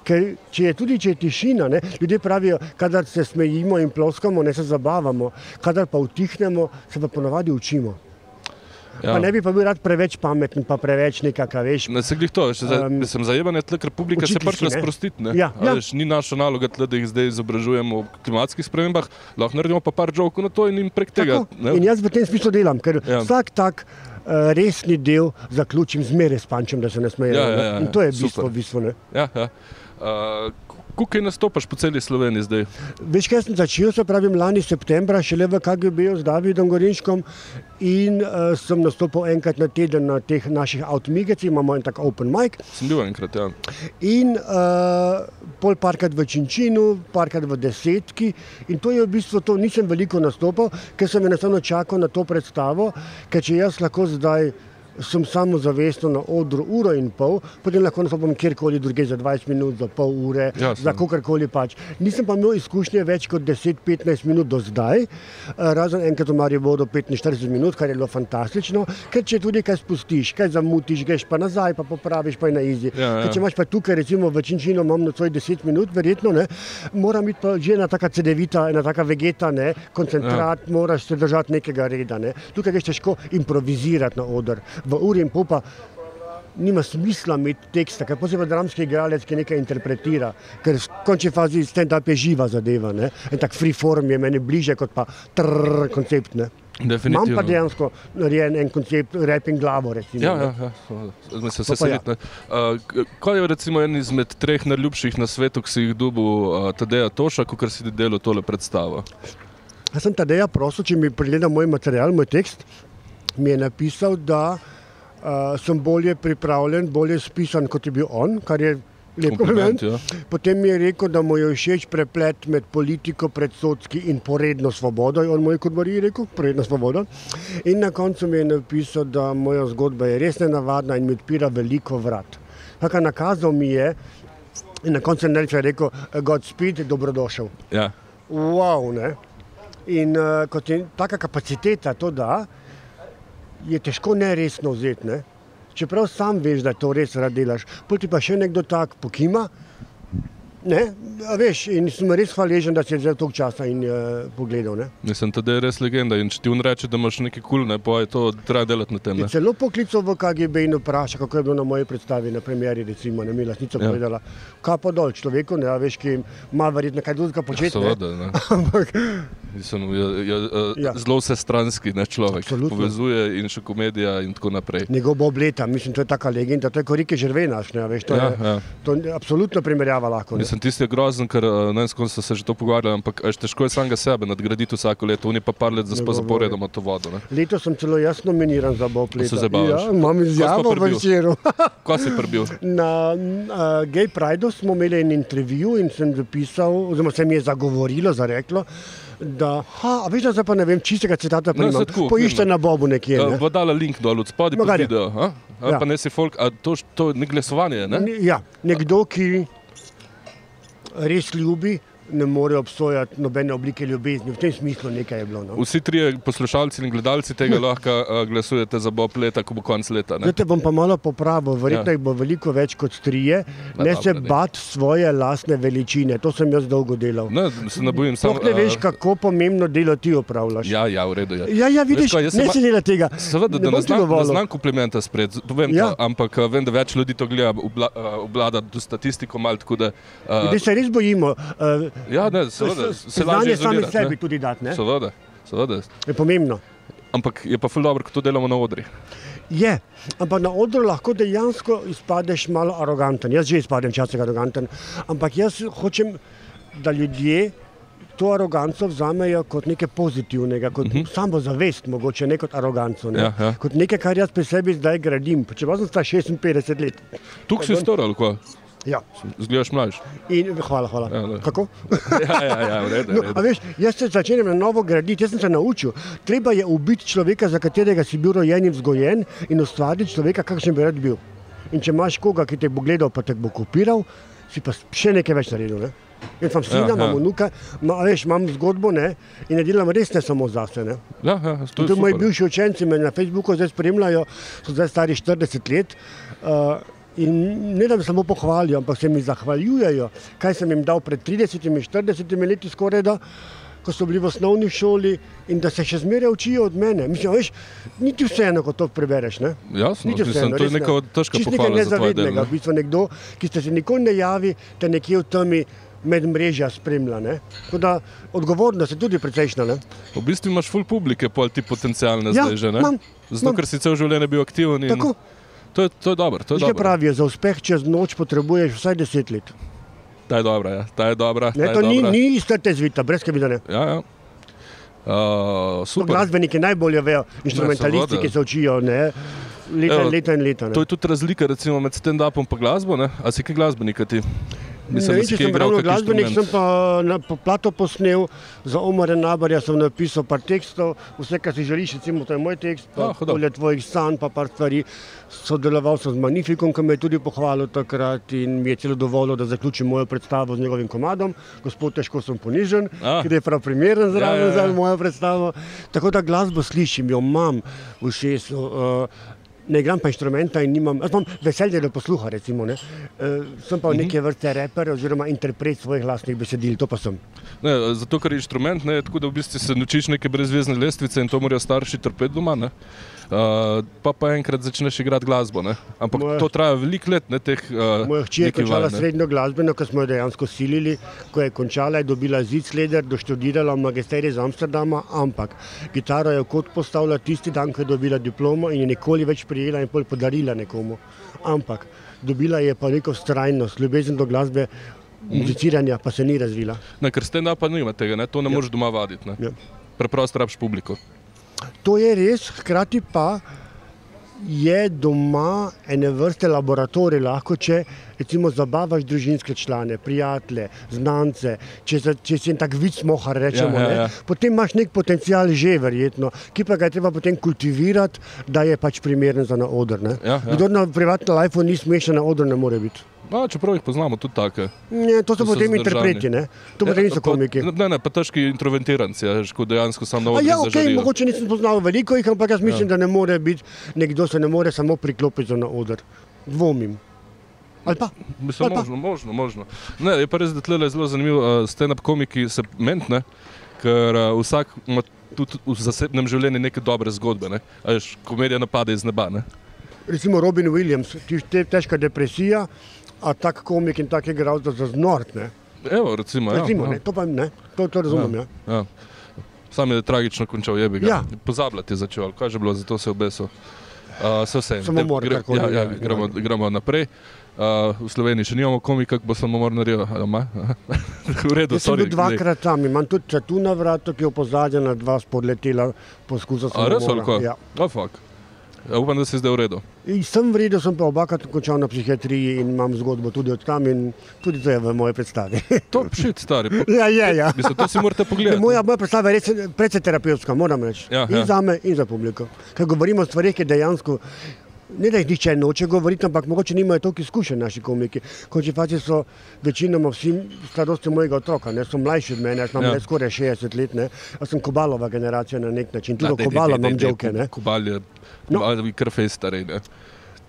Ker če je tudi če je tišina, ne, ljudje pravijo, kadar se smejimo in ploskamo, ne se zabavamo, kadar pa utihnemo, se pa ponavadi učimo. Ja. Pa ne bi pa bil rad preveč pameten, pa preveč nekakšen, veš. Ne se glih to, še za, Um, um, zajemanje tle, ker publika se pač ne. razprostiti. Ne? Ja, ja. Veš, ni naša naloga, tle, da jih zdaj izobražujemo o klimatskih spremembah, lahko naredimo pa par žokov na to in jim prek tega. Tako. In jaz v tem smislu delam, ker Ja. ja. vsak tak uh, resni del zaključim zmeraj s pančem, da se ne smejijo. Ja, ja, ne. ja, In to je bistvo, bistvo ne. Ja, ja. Uh, Kako nastopaš po celi Sloveniji zdaj? Veš, kaj sem začel, se pravi, lani septembra, šele v KGB z Davidom Gorinškom in uh, sem nastopil enkrat na teden na teh naših avtomigecih, imamo en tak open mic Sem bil enkrat, ja. in uh, pol parkrat v Činčinu, parkrat v desetki in to je v bistvu to, nisem veliko nastopil, ker sem enostavno čakal na to predstavo, ker če jaz lahko zdaj sem samozavestno na odru uro in pol, potem lahko nastopim kjerkoli druge za 20 minut, za pol ure, Jasno. za kakorkoli pač. Nisem pa imel izkušnje več kot 10-15 minut do zdaj, eh, razen enkrat v Mariboru 45 minut, kar je bilo fantastično, ker če tudi kaj spustiš, kaj zamutiš, greš pa nazaj, pa popraviš, pa je na izi. Ja, ja. Ker Če imaš pa tukaj, recimo v Činčinu, imam na svoj 10 minut, verjetno ne, mora biti pa že ena taka cedevita, ena taka vegeta, ne, koncentrat, ja. moraš se držati nekega reda. Ne. Tukaj greš težko improvizirati na oder. V uri in pol pa nima smisla imeti teksta, ker posebej dramski igralec, ki nekaj interpretira, ker v končni fazi stand-up je živa zadeva. Ne? En tak free form je meni bliže kot pa trrr koncept. Ne? Imam Definitivno. pa dejansko narejen en koncept, rapping glavo. Recimo, Ja, ne. ja, ja. Zdaj se pa ja. Uh, kaj je recimo en izmed treh najljubših na svetu, ki si jih dubil uh, Tadeja Toša, kot si delal tole predstavo? Jaz sem Tadeja prosil, če mi pregleda moj material, moj tekst. Mi je napisal, da uh, sem bolje pripravljen, bolje spisan, kot je bil on, kar je lep kompliment. ja. Potem mi je rekel, da mu je všeč preplet med politiko, predsodki in poredno svobodo. Je On moj kot Marij rekel, poredno svobodo. In na koncu mi je napisal, da moja zgodba je res nenavadna in mi odpira veliko vrat. Kar nakazal mi je, in na koncu je rekel, Godspeed, dobrodošel. Ja. Wow, ne? In uh, kot je taka kapaciteta to da, je težko neresno vzeti. Ne? Čeprav sam veš, da to res rad delaš, pol ti pa še nekdo tak pokima. Ne, veš, in sem res hvaležen, da si vzel toliko časa in uh, pogledal. Ne. Mislim, da je res legenda. In če ti on reče, da imaš nekaj kul, ne, pa je to treba delati na tem. Je Ne? celo poklical v KGB in vprašal, kako je bilo na moji predstavi, na premjeri, recimo, ne mi lasnica Ja. povedala, kaj pa dol človeku, ne, veš, ki ima verjetno kaj drugega početi. Seveda, ne. Ampak Mislim, je, je, je, Ja. zelo vsestranski ne, človek. Absolutno. Povezuje in še komedija in tako naprej. njegov Bob leta, mislim, to je taka legenda, to je kot Rike Žervenaš, ne, veš, to Ja, je, ja. to je absolutno primerjava lahko. Ne. Mislim, tisti je grozen, ker uh, ne vem, kom so se že to pogovarjali, ampak veš, težko je samega sebe nadgraditi vsako leto, oni pa par let Ne zaspo zaporedoma to vodo. Ne. Letos sem celo jaz nominiran za Bob leta. se zabavaš? Ja, imam Ko izjavo pa v večeru. Kaj si prebil? Na uh, Gay Prideu smo imeli en intervju in sem zapisal, oziroma se mi je zagovorilo, zareklo, da, ha, a veš, da zdaj pa ne vem čistega citata, no, saj tako, poišče na Bobu nekje. Ne? bo dala link dol od spodaj pod Magari. video. a? Ali Ja. pa ne si folk, a to, to ni glasovanje, ne? Ne, Ja, nekdo, ki res ljubi, ne more obsojati nobene oblike ljubezni. V tem smislu nekaj je bilo. No. Vsi trije poslušalci in gledalci tega lahko uh, glasujete za Bob leta, ko bo konc leta. Ne? Zdaj te bom pa malo popravil, verjetno Ja. jih bo veliko več kot trije. Ma Ne se ne. bat svoje lastne veličine, to sem jaz dolgo delal. Ne, se ne bojim, samo ne veš, kako pomembno delo ti opravljaš. Ja, ja, v redu je. Ja, ja, vidiš, kaj, jaz se ne ma- si dela tega. Seveda, da ne ti znam, ne znam komplimenta spred, povem Ja. to, ampak uh, vem, da več ljudi to gleda, obla, obvlada to statistiko malo, tako da... Uh, Zdaj se res bojimo. Uh, ja, ne, seveda, se znanje sami sebi ne. tudi dati, ne? Seveda, seveda. je pomembno. Ampak je pa ful dobro, ko to delamo na odri. Je, ampak na odru lahko dejansko izpadeš malo aroganten. Jaz že izpadem včasih aroganten, ampak jaz hočem, da ljudje to aroganco vzamejo kot nekaj pozitivnega, kot uh -huh. samo zavest, mogoče ne kot aroganco. Ne? Mhm. Ja, ja. Kot nekaj, kar jaz pri sebi zdaj gradim. Pa Čeprav sem star 56 let. Tukaj si star ali kaj? Ja. Zgledaš mlajš. In, hvala, hvala. Ja, ne. Kako? Ja, ja, ja, v redu. No, a veš, jaz se začenjam na novo graditi, jaz sem se naučil. Treba je ubiti človeka, za katerega si bil rojen in vzgojen, in ustvariti človeka, kakšen bi rad bil. In če imaš koga, ki te bo gledal, pa te bo kopiral, si pa še nekaj več naredil. Ne? Jaz imam sina, Ja, ja. imam vnuka, ma, veš, imam zgodbo ne? in ne delam res ne samo zase. Ne? Ja, ja, Tudi moji bivši učenci me na Facebooku zdaj spremljajo, so zdaj stari 40 let. Uh, In ne da me samo pohvalijo, ampak se mi zahvaljujejo, kaj sem jim dal pred 30-40 leti, skoraj da, ko so bili v osnovni šoli in da se še zmeraj učijo od mene. Mislim, veš, niti vseeno, ko to prebereš. Ne? Jasno, Niti mislim, to je neka težka Čisto nekaj pohvala delo. nezavednega. ne. V bistvu nekdo, ki ste se nikoli ne javi, te nekje v temi med mrežja spremlja. ne. Tako da odgovornost je tudi precejšna. Ne? V bistvu imaš full publike, pol ti potencijalne Ja, zdaj že, ne? imam, Zato, imam. ker si cel življenje bil aktiven in Tako. To je, to je dobro, to je dobro. pravijo, za uspeh čez noč potrebuješ vsaj 10 let. Ta je dobra, ja. ta je dobra. ta Ne, je to ni, dobra. ni ista te zvita, brez kavida. Ja, ja. Uh, super. Glasbeniki najbolje vejo, instrumentalisti, seveda. ki se učijo ne, leta Evo, leta in leta. Ne. To je tudi razlika recimo, med stand-upom in glasbo. Ne? A si kaj glasbenika ti? Ne vem, če sem igral ravno kak glasbenik, sem pa na po plato posnel, za Omare Nabarja sem napisal par tekstov, vse, kar si želiš, recimo to je moj tekst, Ah, pa hudo. polje tvojih sanj, pa par stvari. Sodeloval sem z Magnifikom, ki me je tudi pohvalil takrat in mi je celo dovolil, da zaključim mojo predstavo z njegovim komadom. Gospod, težko sem ponižen, Ah. ker je prav primeren zraven Ja, ja, ja. za mojo predstavo. Tako da glasbo slišim, jo imam v šesu. Uh, Ne igram pa inštrumenta in nimam, jaz imam veselje do posluha, recimo, ne. Uh, sem pa neke vrste reper oziroma interpret svojih lastnih besedil, to pa sem. Ne, zato, ker je inštrument, ne, tako da v bistvu se naučiš neke brezvezne lestvice in to morajo starši trpeti doma. Ne? Uh, pa pa enkrat začneš igrati glasbo. Ne? Ampak Moja- to traja veliko let, ne teh. Uh, Moja hči je končala vaj, srednjo glasbeno, ko smo jo dejansko silili. Ko je končala, je dobila zidsleder, doštudirala magisterij iz Amsterdama, ampak kitaro je kot postavila tisti dan, ko je dobila diplomo in je nikoli več prijela in pol podarila nekomu. Ampak dobila je pa neko strajnost, ljubezen do glasbe, muziciranja pa se ni razvila. Ne, ker ste pa nima tega, ne? to ne moreš doma vaditi. Ne? Ja. Preprosto rabiš publiko. To je res, hkrati pa je doma ene vrste laboratorij, lahko če recimo zabavaš družinske člane, prijatelje, znance, če, se- če si en tak vid smohar, rečemo, Ja, ja, ne, ja. potem imaš nek potencial že verjetno, ki pa ga je treba potem kultivirati, da je pač primeren za na oder. ne. Ja, ja. Kdor na privatnem lifeu ni smešen, na oder ne more biti. A, čeprav jih poznamo tudi take. Ne, to so so potem interpreti, ne? to potem niso komiki. Ne, ne, pa težki introvertiranci, ja, ko dejansko sam na odru Ja, okay, zažarijo. mogoče nisem poznal veliko jih, ampak jaz mislim, ja. da ne more biti, nekdo se ne more samo priklopiti na oder. Dvomim. Ali pa? Mislim, Ali pa? možno, možno, možno. Ne, je pa res, da tle je zelo zanimivo, uh, stand-up komiki se mentne, ker uh, vsak ima tudi v zasebnem življenju neke dobre zgodbe. Ne? A Veš, komedija napade iz neba. Ne? Recimo Robin Williams, težka depresija, a tak komik in tak igralec za znort. Ne? Evo, recimo, ja, Recimo, ja. ne? To pa ne, to, to razumem. Ja. Ja. Sam je tragično končal, je bi ga. Ja. Pozabljati je začel, kaj je bilo, zato se je obesil. Uh, se vse. Samomor, karkoli, ja, ja, ja, gremo, gremo naprej. Uh, v Sloveniji še nimamo komika, bo samomor naredil. ali ima? v redu, Jaz sem sorry. bil dvakrat tam, imam tudi čatu na vratu, ki je opozadja na dva spodletela poskusa A res ali kaj? Ja. Oh, fuck. Ja, upam, da si zdaj v redu. In sem v redu, sem pa obakrat končal na psihiatriji in imam zgodbo tudi od tam in tudi to je v moji predstavi. To je šit, stari. Ja, je, ja. Mislim, to si morate pogledati. Moja, moja predstava je res precej terapevtska, moram reči. Ja, in ja. za me, in za publiko. Ker govorimo o stvarih, ki dejansko. Ne da jih nihče noče govoriti, ampak mogoče nimajo toliko izkušenj naši komiki. Končni fazi so večinoma vsi starosti mojega otroka, ne so mlajši od mene, jaz imam Ja. ja. skoraj 60 let, ne. jaz sem kobalova generacija na nek način, tudi dej, imam dej, žoke. ne. Kobal je, No. kobal je kar fej starej. Ne?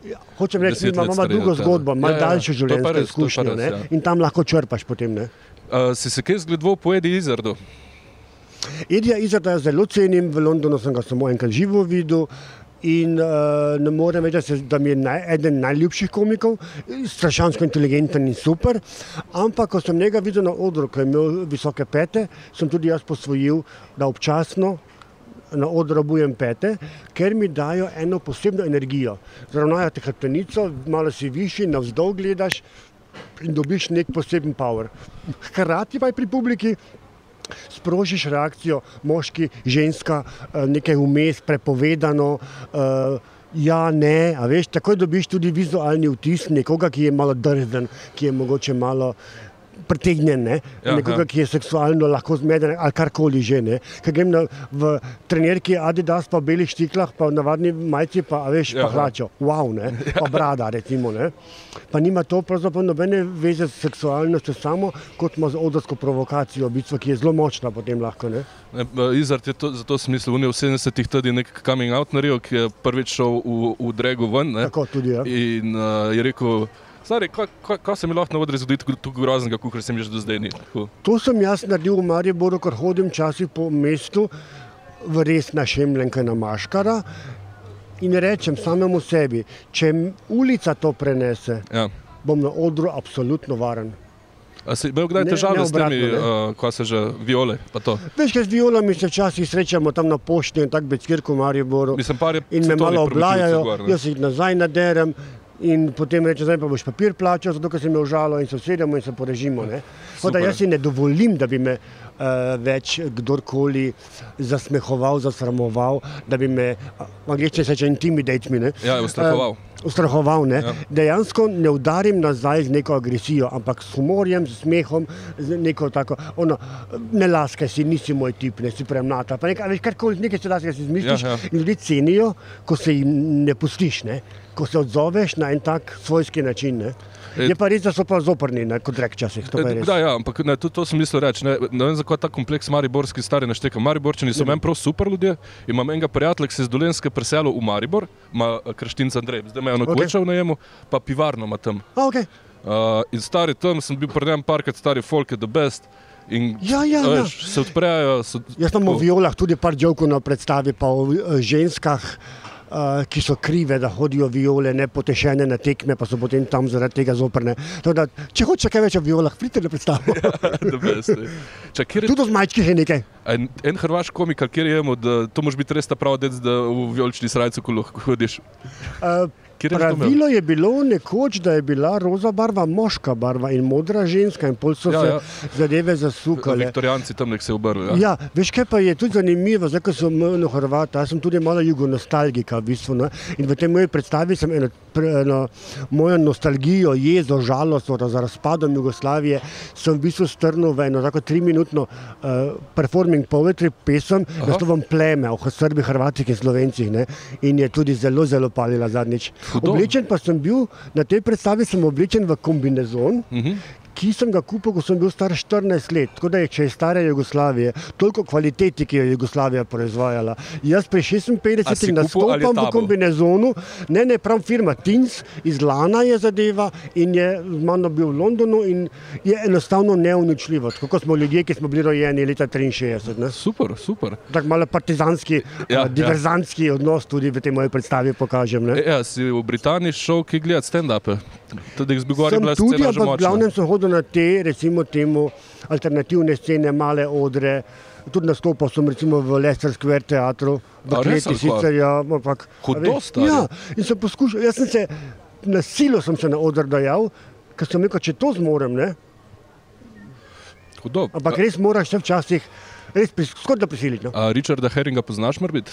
Ja, hočem reči, da imamo drugo tebe. zgodbo, malo Ja, ja, daljšo življenjsko res, izkušnjo res, ja. in tam lahko črpaš potem. Ne. Uh, si se kaj zgledoval po Edi Izardu? Edija Izarda zelo cenim, v Londonu sem ga samo enkrat živo videl. In uh, ne morem reči, da, se, da mi je naj, eden najljubših komikov, strašansko inteligenten in super. Ampak, ko sem njega videl na odru, ko je imel visoke pete, sem tudi jaz posvojil, da občasno na odru obujem pete, ker mi dajo eno posebno energijo. Zravnajo te hrbtenico, malo si višji, navzdol gledaš in dobiš nek poseben power. Hkrati pa je pri publiki sprožiš reakcijo, moški, ženska, eh, nekaj vmes, prepovedano. eh, Ja, ne, a veš, takoj dobiš tudi vizualni vtis nekoga, ki je malo drzen, ki je mogoče malo pretegnjen, ne? Ja, nekoga, ja. ki je seksualno lahko zmeden ali karkoli že. Ne? Ker grem na, v trenerki Adidas, pa belih štiklah, pa navadni majici, pa a veš, Ja, pa hlačo, wow, ne? pa brada, recimo. Ne? Pa nima to pravzaprav nobene veze s seksualnostjo, samo kot ima z odrsko provokacijo, v bistvu, ki je zelo močna potem lahko. Ne? Ne, Izard je to, zato smisel, v 70-ih tudi nek coming out naredil, ki je prvič šel v, v Dregu ven. Ne? Tako tudi. Ja. In uh, je rekel, stari, kaj, kaj, kaj se mi lahko na odru zgodi tako groznega, kot sem že do zdaj ni. Tako. To sem jaz naredil v Mariboru, ker hodim včasih po mestu, v res našemljenka na maškara. In rečem samemu sebi, če ulica to prenese, Ja. bom na odru absolutno varen. A si imel kdaj težave s temi, uh, ko se že viole? Veš, kaj z violami se včasih srečamo tam na pošti in tako becirku v Mariboru. Mislim, par je in me malo oblajajo, gor, jaz jih nazaj naderem. In potem reče, zdaj pa boš papir plačal, zato ker si me užalo in se usedemo in se porežimo. Tako da jaz si ne dovolim, da bi me uh, več kdorkoli zasmehoval, zasramoval, da bi me, v angleščini se reče intimidate me. Ne? Ja, ustrahoval. Eh, ustrahoval ne? Ja. Dejansko ne udarim nazaj z neko agresijo, ampak s humorjem, s smehom, z neko tako, ono, ne laskaj si, nisi moj tip, ne si premnata. Pa nekaj, veš, karkoli, nekaj se da si izmisliš Ja, ja. in ljudje cenijo, ko se jim ne pustiš, ne? Ko se odzoveš na en tak svojski način. Ne? Je pa res, da so pa zoprni, ne, kot rek časih. To pa je E. Da, ja, ampak ne, to, to sem mislil reči. Ne, ne vem, zakaj ta kompleks Mariborski stari našteka. Mariborčani so meni prav super ljudje. Imam enega prijatelja, ki se je z Dolenske preselil v Maribor, ima eh, krštinc Andrej, zdaj ima eno Ok. okay. koča v najemu, pa pivarno ima tam. A, okay. Uh, in stari tam sem bil pred enim parkrat, stari folk je the best. In, Ja, ja, ja. veš, Se odprejo. So, Jaz sem o violah tudi par jokov na predstavi, pa o eh, ženskah. Ki so krive, da hodijo viole, ne potešene na tekme, pa so potem tam zaradi tega zoprne. Da, če hoče kaj več o violah, pridite na predstavo. Tudi z majčki je nekaj. En, en hrvaški komik, kjer je, da to može biti res ta pravi, da v vijolični srajci, ko lahko hodiš. Uh, Pravilo je bilo nekoč, da je bila roza barva moška barva in modra ženska, in pol so ja, se ja. zadeve zasukale. Viktorijanci tam nek se obrnili. Ja. ja, veš kaj pa je tudi zanimivo, zdaj ko sem na Hrvata, jaz sem tudi malo jugonostalgika v bistvu. Ne? In v tej moji predstavi sem eno, eno mojo nostalgijo, jezo, žalost za razpadom Jugoslavije, sem v bistvu strnil v eno tako triminutno uh, performing poetry pesem, da so vam pleme, o Srbi, Hrvatih in Slovencih. Ne? In je tudi zelo, zelo palila zadnjič. Hudo. Oblečen pa sem bil, na tej predstavi sem oblečen v kombinezon, uh mhm. -huh ki sem ga kupil, ko sem bil star 14 let. Tako da je, če je stara Jugoslavija, toliko kvaliteti, ki jo je Jugoslavija proizvajala. Jaz pri 56 nastopam v kombinezonu, ne, ne, prav firma Tins iz Lana je zadeva in je z mano bil v Londonu in je enostavno neuničljivo. Tako smo ljudje, ki smo bili rojeni leta 63. Ne. Super, super. Tako malo partizanski, ja, uh, diverzantski ja. odnos tudi v tej moji predstavi pokažem. Ne. Ja, si v Britaniji šel, ki gleda stand-up. Tudi jaz bi govoril, da je to zelo malo. V glavnem sem hodil na te, recimo, temu, alternativne scene, male odre. Tudi nastopal sem recimo, v Leicester Square teatru, v Kleti sicer. Ja, ampak, Hudost. Ja, in sem poskušal, jaz sem se na silo sem se na odr dajal, ker sem rekel, če to zmorem. Ne? Hudo. Ampak res moraš se včasih, res skoraj da prisiliti. No? Richarda Herringa poznaš, morbit?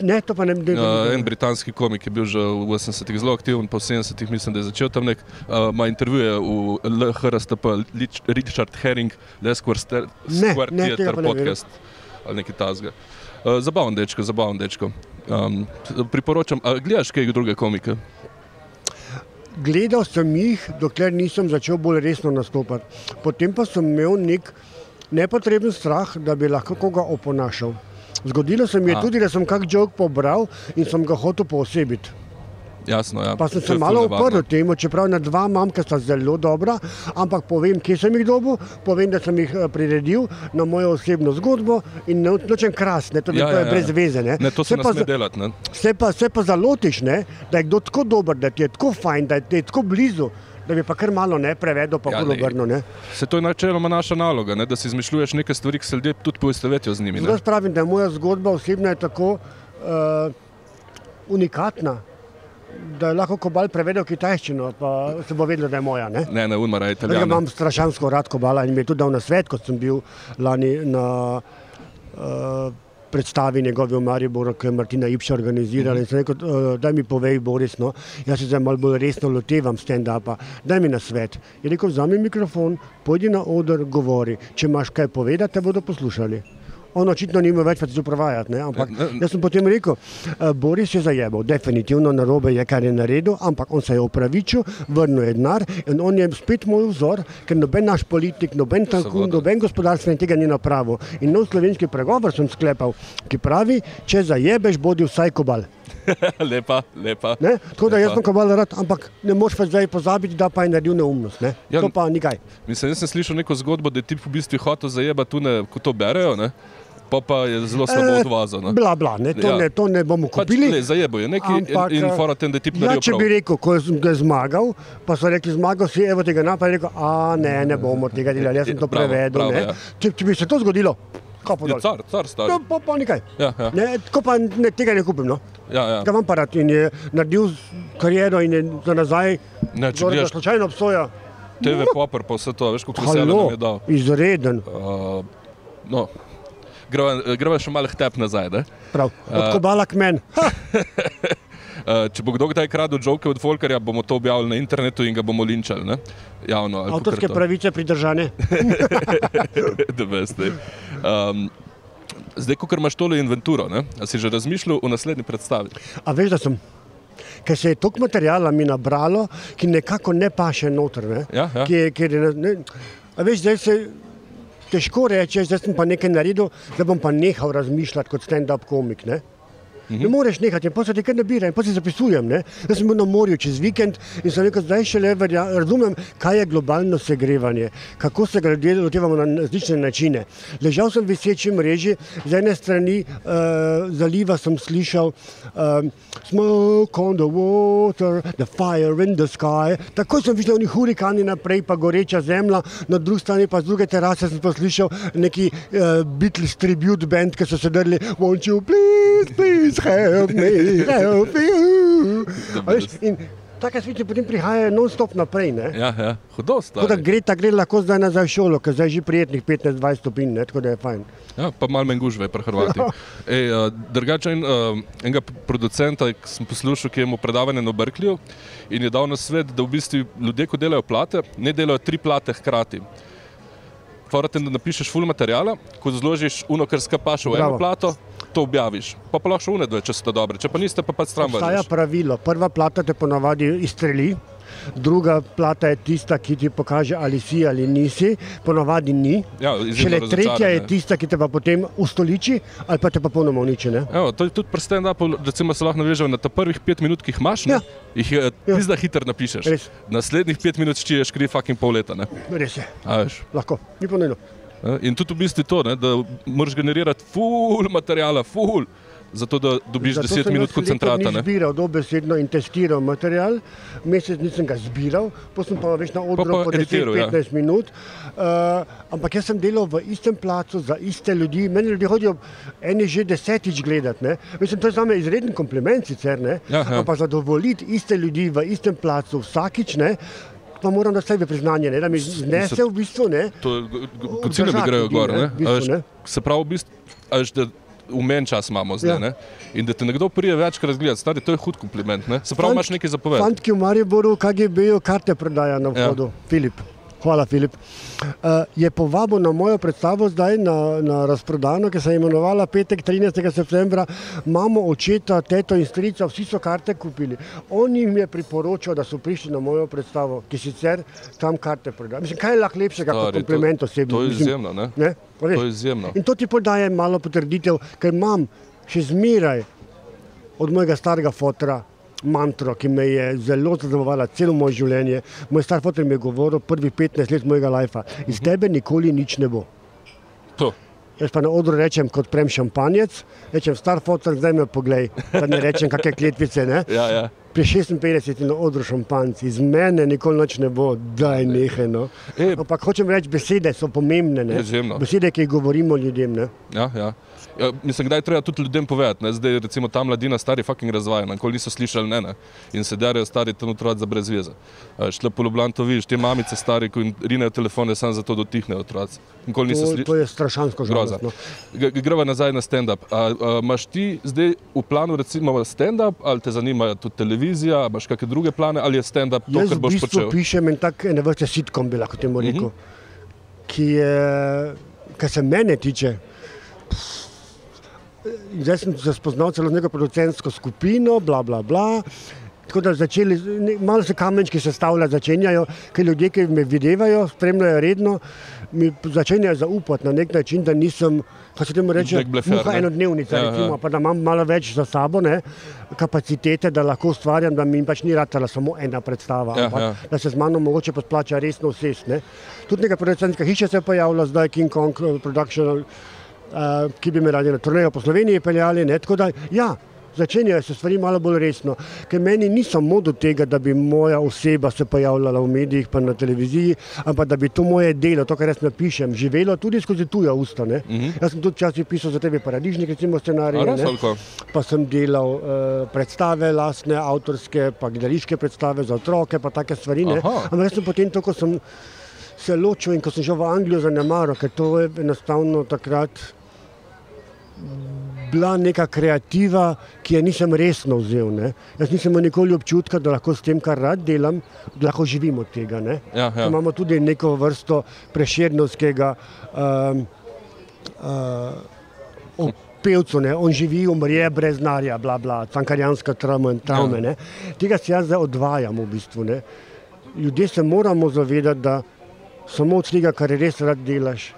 Ne, to pa ne bi bilo. En britanski komik je bil že v 80-ih zelo aktiven, po 70-ih mislim, da je začel tam nek, ima uh, intervjuje v LHRSTP, Richard Herring, Lesquare Square Theater podcast ali nekaj tazga. Uh, zabaven dečko, zabaven dečko. Um, priporočam, a gledaš kaj druge komike? Gledal sem jih, dokler nisem začel bolj resno nastopati. Potem pa sem imel nek nepotreben strah, da bi lahko koga oponašal. Zgodilo se mi je A. tudi, da sem kak jok pobral in sem ga hotel posebiti. Jasno, ja. Pa sem se malo uprl temu, čeprav na dva imam, ki sta zelo dobra, ampak povem, kje sem jih dobil, povem, da sem jih eh, priredil na mojo osebno zgodbo in nočem krasne, to, ja, to je ja, ja. brez veze. Ne. Ne, to se, se pa delati. Se pa, se pa zalotiš, ne, da je kdo tako dober, da ti je tako fajn, da je tako blizu da bi pa kar malo ne prevedel, pa zelo ja, obrnil. Se to je načeloma naša naloga, ne? da si izmišljuješ nekaj stvari, ki se ljudje tudi poistovetijo z njimi. Jaz pravim, da je moja zgodba osebna tako uh, unikatna. Da je lahko kobal prevedel kitajščino, pa se bo vedelo, da je moja. Ne, ne, ne umara italijano. Jaz imam strašansko rad kobala in mi je tudi dal na svet, kot sem bil lani na uh, predstavi njegove v Mariboru, ki je Martina Ipša organizirala. Mm -hmm. Da mi povej, Boris, no, jaz se zdaj malo bolj resno lotevam stand-upa, daj mi na svet. Je rekel, vzami mikrofon, pojdi na oder, govori. Če imaš kaj povedati, te bodo poslušali on očitno nima več več uprovajati. Ampak jaz sem potem rekel, uh, Boris je zajebal, definitivno na robe je, kar je naredil, ampak on se je opravičil, vrnil je denar in on je spet moj vzor, ker noben naš politik, noben tankun, noben gospodarstvenik tega ni napravil. In nov slovenski pregovor sem sklepal, ki pravi, če zajebeš, bodi vsaj kobal. lepa, lepa. Ne? Tako da lepa. jaz sem kobal rad, ampak ne moš pa zdaj pozabiti, da pa je naredil neumnost. Ne? Ja, to pa nikaj. Mislim, jaz sem slišal neko zgodbo, da je ti v bistvu hotel zajebati tu, ko to berejo. Ne? Pa, pa je zelo slabo e, odvazano. Bla, bla, ne, to, ja. ne, to ne bomo pač kupili. Pač, zajebo je nekaj ampak, in, in fora tem, da ti ja, če bi rekel, ko sem ga zmagal, pa so rekli, zmagal si, evo tega napaj, rekel, a ne, ne bomo tega delali, jaz sem to prevedel. Bravo, bravo, ja. če, če bi se to zgodilo, je car, car stari. No, pa, pa nekaj. Ja, ja. Ne, tako pa ne, tega ne kupim. No. Ja, ja. Ga imam parat in je naredil kariero in je za nazaj, ne, če gledaš, slučajno obsoja. TV Popper pa vse to, veš, kako se je dal. Izreden. Uh, no gremo še malo htep nazaj. Prav, kot bala k meni. Če bo kdo kdaj kradel žoke od Folkarja, bomo to objavili na internetu in ga bomo linčali. Ne? Javno, Avtorske pravice pridržane. um, zdaj, ko imaš tole inventuro, ne? si že razmišljal o naslednji predstavi? A veš, da sem. Ker se je toliko materijala mi nabralo, ki nekako ne paše noter. Ne? Ja, ja. Ki ki je, ne, a veš, zdaj se težko reči, da sem pa nekaj naredil, da bom pa nehal razmišljati kot stand-up komik. Ne? -hmm. Ne moreš nehati, in potem se ti kar nabira, in potem se zapisujem. Ne? Jaz sem bil na morju čez vikend in sem rekel, zdaj še le verja, razumem, kaj je globalno segrevanje, kako se ga ljudje lotevamo na različne načine. Ležal sem v viseči mreži, z ene strani uh, zaliva sem slišal um, smoke on the water, the fire in the sky. Tako sem videl oni hurikani naprej, pa goreča zemlja, na drugi strani pa z druge terase sem poslušal neki uh, Beatles tribute band, ki so se drli, won't you please, please help me, help you. Veš, in Take stvari potem prihajajo non-stop naprej. Ne? Ja, ja. Hudo Tako da gre, ta gre lahko zdaj nazaj v šolo, ker zdaj je že prijetnih 15-20 stopinj, ne? tako da je fajn. Ja, pa malo manj gužve, pri Hrvati. Ej, uh, drugače, en, uh, enega producenta sem poslušal, ki je imel predavanje na Berkeleyju in je dal na svet, da v bistvu ljudje, ko delajo plate, ne delajo tri plate hkrati. Forate, da napišeš full materijala, ko zložiš uno, kar skapaš v eno Bravo. plato, to objaviš. Pa pa lahko še une dve, če so dobre, če pa niste, pa pač stran Obstaja vržeš. pravilo. Prva plata te ponavadi izstreli, druga plata je tista, ki ti pokaže, ali si ali nisi, ponavadi ni. Ja, Šele tretja je tista, ki te pa potem ustoliči ali pa te pa popolnoma uniči. Evo, to je tudi pri stand-upu, recimo se lahko navežejo na ta prvih pet minut, ki jih imaš, ne? Ja. jih je Ja. pizda hiter napišeš. Res. Naslednjih pet minut čiješ kri fucking pol leta. Ne? Res je, A veš. lahko, ni pomembno. In tudi v bistvu to, ne, da moraš generirati full materijala, full, zato da dobiš Zato 10 sem minut jaz koncentrata. dni Ne? Zbiral dobesedno in testiral material, mesec nisem ga zbiral, potem sem pa več na odru po editiral, ja. 10-15 minut. Uh, ampak jaz sem delal v istem placu za iste ljudi. Meni ljudje hodijo eni že desetič gledati. ne. Mislim, to je za me izreden kompliment sicer, ne? Ja, ja. ampak zadovoljiti iste ljudi v istem placu vsakič. Ne? Pa moram dati sebi priznanje, ne? da mi znese v bistvu. Ne? To, kot cilj mi grejo gor. ne, Ne? v bistvu, veš, ne. Se pravi, v bistvu, veš, da umen čas imamo zdaj. Ja. Ne? In da te nekdo prije večkrat razgledati, stari, to je hud kompliment. Ne? Se pravi, Fant- imaš nekaj zapovedati. Fant, ki v Mariboru, KGB-ju karte prodaja na Ja. vhodu, ja. Filip. Hvala, Filip. Uh, je povabil na mojo predstavo zdaj na, na razprodano, ki se je imenovala petek 13. septembra. Mamo, očeta, teto in strica, vsi so karte kupili. On jim je priporočal, da so prišli na mojo predstavo, ki sicer tam karte prodaja. Mislim, kaj je lahko lepšega kot Stari, to- kompliment osebno? To je izjemno. Ne? Ne? To je izjemno. In to ti podaje malo potrditev, ker imam še zmeraj od mojega starega fotra mantro, ki me je zelo zaznamovala celo moje življenje. Moj star fotor mi je govoril prvih 15 let mojega lajfa, iz tebe nikoli nič ne bo. To. Jaz pa na odru rečem, kot prem šampanjec, rečem star fotor, zdaj me poglej, da ne rečem kakšne kletvice. Ne? Ja, ja. Pri 56 na odru šampanci, iz mene nikoli nič ne bo, daj nehaj. No. E, Ampak hočem reči, besede so pomembne. ne. Izjemno. Besede, ki jih govorimo ljudem. Ne? Ja, ja. Ja, mislim, kdaj treba tudi ljudem povedati. Ne? Zdaj, recimo, ta mladina, stari fucking razvajena, nikoli niso slišali ne, ne. in se derajo stari tam otroci za brez veze. Šle po Ljubljani to vidiš, te mamice stari, ko jim rinejo telefone samo zato, da utihnejo otroci. Nikoli niso slišali. to je strašansko Groza. Greva nazaj na stand-up. Imaš ti zdaj v planu recimo stand-up, ali te zanima tudi televizija, imaš kakšne druge plane, ali je stand-up to, Jaz kar v boš bistvu počel? pišem en tak ene vrste sitkom, bi lahko temu rekel, Mhm. uh -huh. ki je, kar se mene tiče. Zdaj sem se spoznal celo z neko producentsko skupino, bla, bla, bla. Tako da začeli, malo se kamenčki sestavljati, začenjajo, ker ljudje, ki me videvajo, spremljajo redno, mi začenjajo zaupati na nek način, da nisem, kako se temu reče, muha ne? enodnevnica, Ja, ja, ja. recimo, pa da imam malo več za sabo, ne, kapacitete, da lahko ustvarjam, da mi pač ni ratala samo ena predstava, Ja, ampak ja. da se z mano mogoče pa splača resno usest. Ne. Tudi neka producentska hiša se je pojavila, zdaj King Kong eh, Production, uh, ki bi me radi na turnejo po Sloveniji peljali. Ne. Tako da, ja, začenjajo se stvari malo bolj resno, ker meni ni samo do tega, da bi moja oseba se pojavljala v medijih pa na televiziji, ampak da bi to moje delo, to, kar jaz napišem, živelo tudi skozi tuja usta. Ne. Uh -huh. Jaz sem tudi včasih pisal za tebe paradižnik, recimo kako? Pa sem delal uh, predstave, lastne, avtorske, pa gledališke predstave za otroke, pa take stvari. Ampak jaz sem potem, to, ko sem se ločil in ko sem šel v Anglijo za Nemaro, ker to je enostavno takrat bila neka kreativa, ki je nisem resno vzel. Ne. Jaz nisem imel nikoli občutka, da lahko s tem, kar rad delam, lahko živim od tega. Ne. Ja, ja. Imamo tudi neko vrsto preširnovskega um, uh, pevcu, ne? on živi, umre brez denarja, bla, bla, cankarjanska travma in travme. Ja. Tega se jaz zdaj odvajam v bistvu. Ne? Ljudje se moramo zavedati, da samo od tega, kar res rad delaš,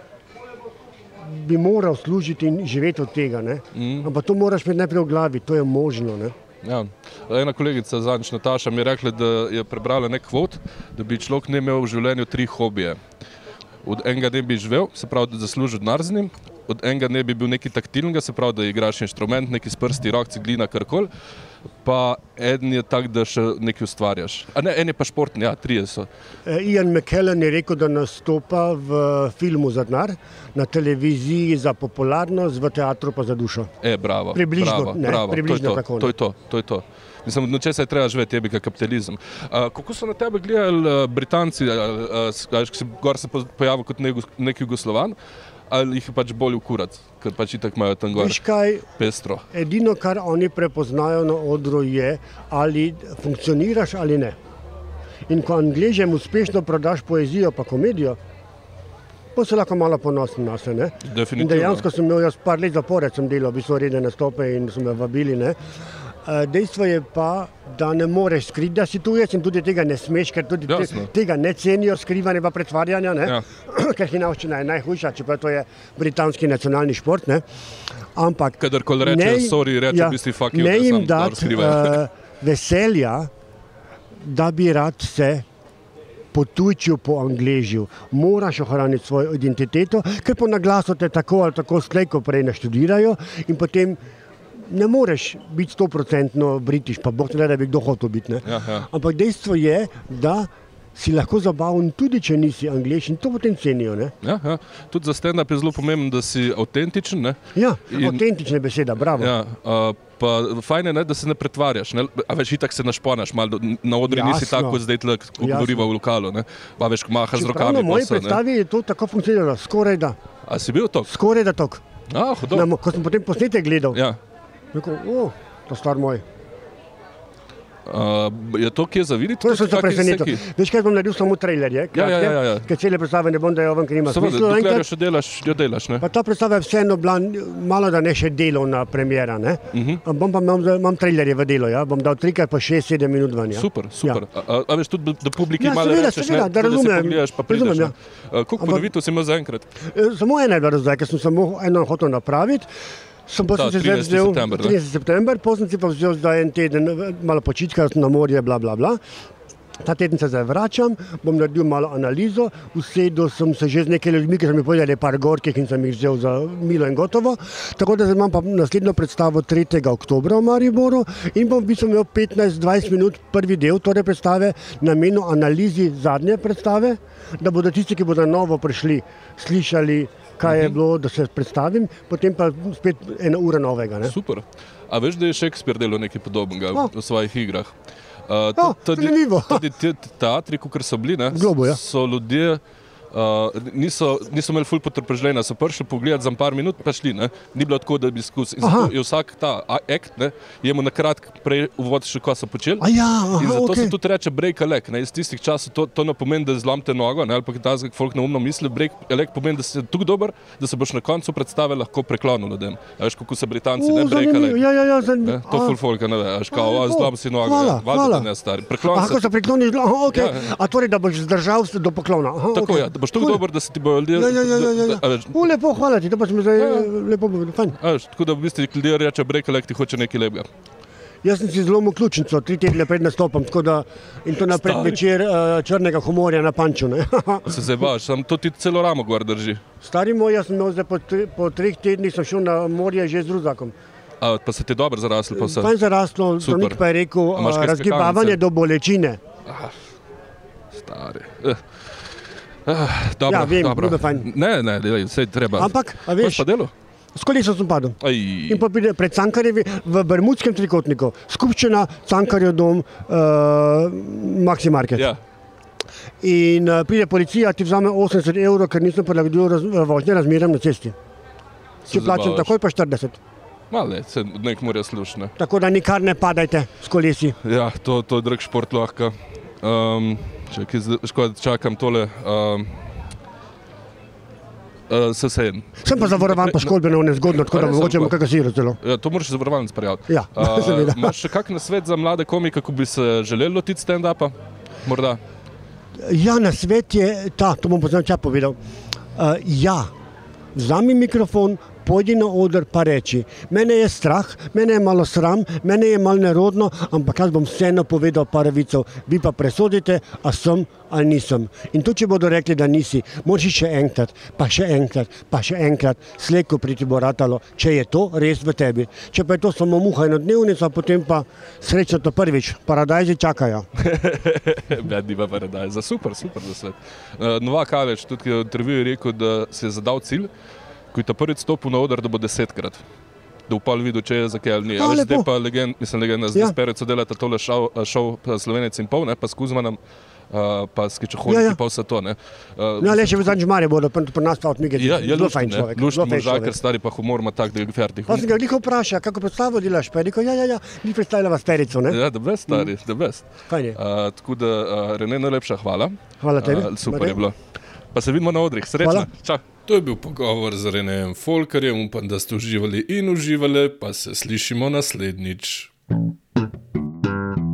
bi moral služiti in živeti od tega. Mm. Ampak to moraš imeti najprej v glavi, to je možno. Ne? Ja. Ena kolegica, zadnjič Nataša, mi je rekla, da je prebrala nek kvot, da bi človek ne imel v življenju tri hobije. Od enega ne bi živel, se pravi, da zasluži denar z njim, od enega ne bi bil neki taktilnega, se pravi, da igraš inštrument, neki s prsti, rok, ciglina, karkoli pa en je tak, da še nekaj ustvarjaš. A ne, en je pa športni, ja, trije so. E, Ian McKellen je rekel, da nastopa v filmu za denar, na televiziji za popularnost, v teatru pa za dušo. E, bravo. Približno, bravo, ne, bravo. približno to, je to, tako, ne. to je to, to je to. Mislim, če se je treba živeti, je bi ga kapitalizem. Uh, kako so na tebe gledali uh, Britanci, uh, uh, si gor se po- pojavil kot nek, nek Jugoslovan, ali jih je pač bolj ukurat, ker pač itak imajo tam gor kaj, pestro. edino, kar oni prepoznajo na odru, je, ali funkcioniraš ali ne. In ko angližem uspešno prodaš poezijo, pa komedijo, pa se lahko malo ponosen na sebe. In Definitivno. dejansko sem imel jaz par let zapored, sem delal, v bistvu redne nastope in so me vabili. Ne. Eh, Dejstvo je pa, da ne moreš skriti, da si tujec in tudi tega ne smeš, ker tudi te, tega ne cenijo, skrivanje pa pretvarjanja, ne. Ja. ker hinavščina je najhujša, čeprav to je britanski nacionalni šport. Ne. Ampak Kadarkoli rečejo sorry, rečejo v bistvu fuck you, ne da jim skrivajo. uh, veselja, da bi rad se potujčil po angližju. Moraš ohraniti svojo identiteto, ker po naglasu te tako ali tako slejko prej naštudirajo in potem ne moreš biti stoprocentno britiš, pa boh ne da bi kdo hotel biti. Ja, ja. Ampak dejstvo je, da si lahko zabaven tudi, če nisi angliš in to potem cenijo. Ne? Ja, ja. Tudi za stand-up je zelo pomembno, da si avtentičen. Ne? Ja, In- avtentična beseda, bravo. Ja, uh, pa fajn je, ne, da se ne pretvarjaš. Ne? A veš, itak se našponaš, malo na odru nisi Jasno. tako, kot zdaj, tle, ko govoriva v lokalu. Ne? Pa veš, mahaš z Čeprav rokami. Na moji predstavi je to tako funkcioniralo, skoraj da. A si bil to? Skoraj da tok. Ah, Na, ko sem potem posnetek gledal, Ja. Rekel, o, to star moj. Uh, je to kje za videti? To sem se presenetil. Veš kaj bom naredil, samo trailerje, Ja, ja, ja, ja. ker cele predstave ne bom dajal ven, ker nima Seveda, smisla. dokler jo še delaš, jo delaš. Ne? Pa ta predstava je vseeno bila malo, da ne še delovna premjera. Ne? Uh Mhm. -huh. Bom pa imel, imam trailerje v delo, ja? bom dal trikrat pa 6-7 minut ven. Ja? Super, super. Ja. A, a, veš tudi, da publiki Ja, malo seveda, rečeš, seveda, ne, da razumem. pogledaš, pa prideš. Razumem. Uh, Koliko ponovitev si imel zaenkrat? E, Samo ena je bila do zdaj, ker sem samo eno hotel napraviti. Sem pa se zdaj 13. vzel september, ne? 30. september, potem sem si pa vzel zdaj en teden, eh, malo počitka, na morje, bla bla bla. Ta teden se zdaj vračam, bom naredil malo analizo, usedel sem se že z nekaj ljudmi, ki so mi povedali par gorkih in sem jih vzel za milo in gotovo. Tako da imam pa naslednjo predstavo 3. oktobra v Mariboru in bom v bistvu imel 15-20 minut prvi del torej predstave namenil analizi zadnje predstave, da bodo tisti, ki bodo novo prišli, slišali, kaj je bilo, da se predstavim, potem pa spet ena ura novega. Ne? Super. A veš, da je Shakespeare delal nekaj podobnega O. v svojih igrah? Uh, O, zanimivo. Tudi ti teatri, kot so bili, ne, Globu, ja. so ljudje. Uh, niso, niso imeli ful potrpežljenja, so prišli pogledat za par minut, pa šli. Ne? Ni bilo tako, da bi. Zato je vsak ta akt, ne, je mu na kratko prej uvod še, ko so počeli. A ja, aha, In zato okej. se tudi reče break a leg. Ne? Iz tistih časov to, to ne pomeni, da zlomite nogo, ne? ali pa da zdaj folk neumno misli. Break a leg pomeni, da si tako dober, da se boš na koncu predstave lahko preklonil ljudem. A veš, kako se Britanci ne O, break a leg. Ja, ja, ja, zan... Ne? To a, full folk, ne veš, kao, A, a, lepo. zlom si nogo, Hvala, ja, hvala. ne stari. Preklon Aha, ko se. se prikloniš, aha, okay. Ja, ja. a torej, da boš zdržal se do poklona. Aha, Tako okej. je, da boš tako dober, da se ti bojo ljudje. Ja, ja, ja, ja, ja, veš, U, lepo, hvala ti, to pa smo zdaj Ja, ja. lepo a veš, Tako da v bistvu ljudje reče leg, ti hoče nekaj lepega. Jaz sem si zelo ključnico, tri tedne pred nastopom, tako da in to napred Stari. večer uh, črnega humorja na panču. Se zdaj baš, sam to ti celo ramo gor drži. Stari moj, jaz sem imel zdaj po, tri, po treh tednih sem šel na morje že z ruzakom. A, pa se ti dobro vse. Fajn zaraslo, zdravnik pa je rekel, kaj razgibavanje do bolečine. Stari. Eh. Ah, dobro, Ja, vem, dobro. je. Ne, ne, delaj, sej treba. Ampak, a veš, pa delo? s kolesom sem padel. Aj, In pa pride pred Cankarjevi v Bermudskem trikotniku, skupščina Cankarjev dom, uh, Maxi Market. ja. In uh, pride policija, ti vzame 80 evrov, ker nisem prilagodil raz, vožnje razmeram na cesti. Če plačam takoj, pa 40. Male, se nek mora slušne. Tako da nikar ne padajte s kolesi. Ja, to, to je drag šport lahko. Um, čakaj, čakam tole. Um, uh, se sejem. Sem pa zavarovan, poškodbeno nezgodno, tako A da res, mogoče ampak- bom kakšno siro celo. Ja, to moraš zavarovalnic prijaviti. Ja, Uh, seveda. Imaš še kak nasvet za mlade komike, kako bi se želeli lotiti stand-upa? Morda. Ja, na svet je ta, to bom poznal čas povedal. Uh, ja, vzami mikrofon, pojdi na oder, pa reči: Mene je strah, mene je malo sram, mene je malo nerodno, ampak jaz bom vseeno povedal par vicov, vi pa presodite, a sem ali nisem. In to, če bodo rekli, da nisi, moči še enkrat, pa še enkrat, pa še enkrat, slejko priti bo ratalo, če je to res v tebi. Če pa je to samo muha in dnevnica, potem pa srečo to prvič, paradajzi čakajo. Bedni pa paradajz, super, super za svet. Uh, Novak Aveč, tudi v intervjuju je rekel, da si je zadal cilj, ko je ta prvič stopil na oder, da bo desetkrat. Da bo pa videl, če je za kaj ali ni. A, A, veš, zdaj pa legend, mislim, legenda, zdaj Ja. ja. speret sodelata tole šov, šov Slovenec in pol, ne, pa s Kuzmanom, uh, pa s Kičohodom, Ja, ja, ja. ja. pa vse to. Ne. Uh, No, le še v zadnjem žmarju bodo, pri nas pa odmigati. Ja, je zelo luštno, fajn človek. Zelo fajn možakar, stari pa humor ima tak, da je fertik. Pa sem ga veliko vprašal, kako predstavo delaš, pa je rekel, ja, ja, ja, ni predstavljala sterico, ne? Ja, da best, stari, da best. Fajn je. Uh, tako da, uh, Rene, najlepša hvala. Hvala tebi. Uh, super Marjan. je bilo. Pa se vidimo na odrih, srečno. Hvala. Čau. To je bil pogovor z Renejem Folkerjem, upam, da ste uživali in uživali, pa se slišimo naslednjič. thank you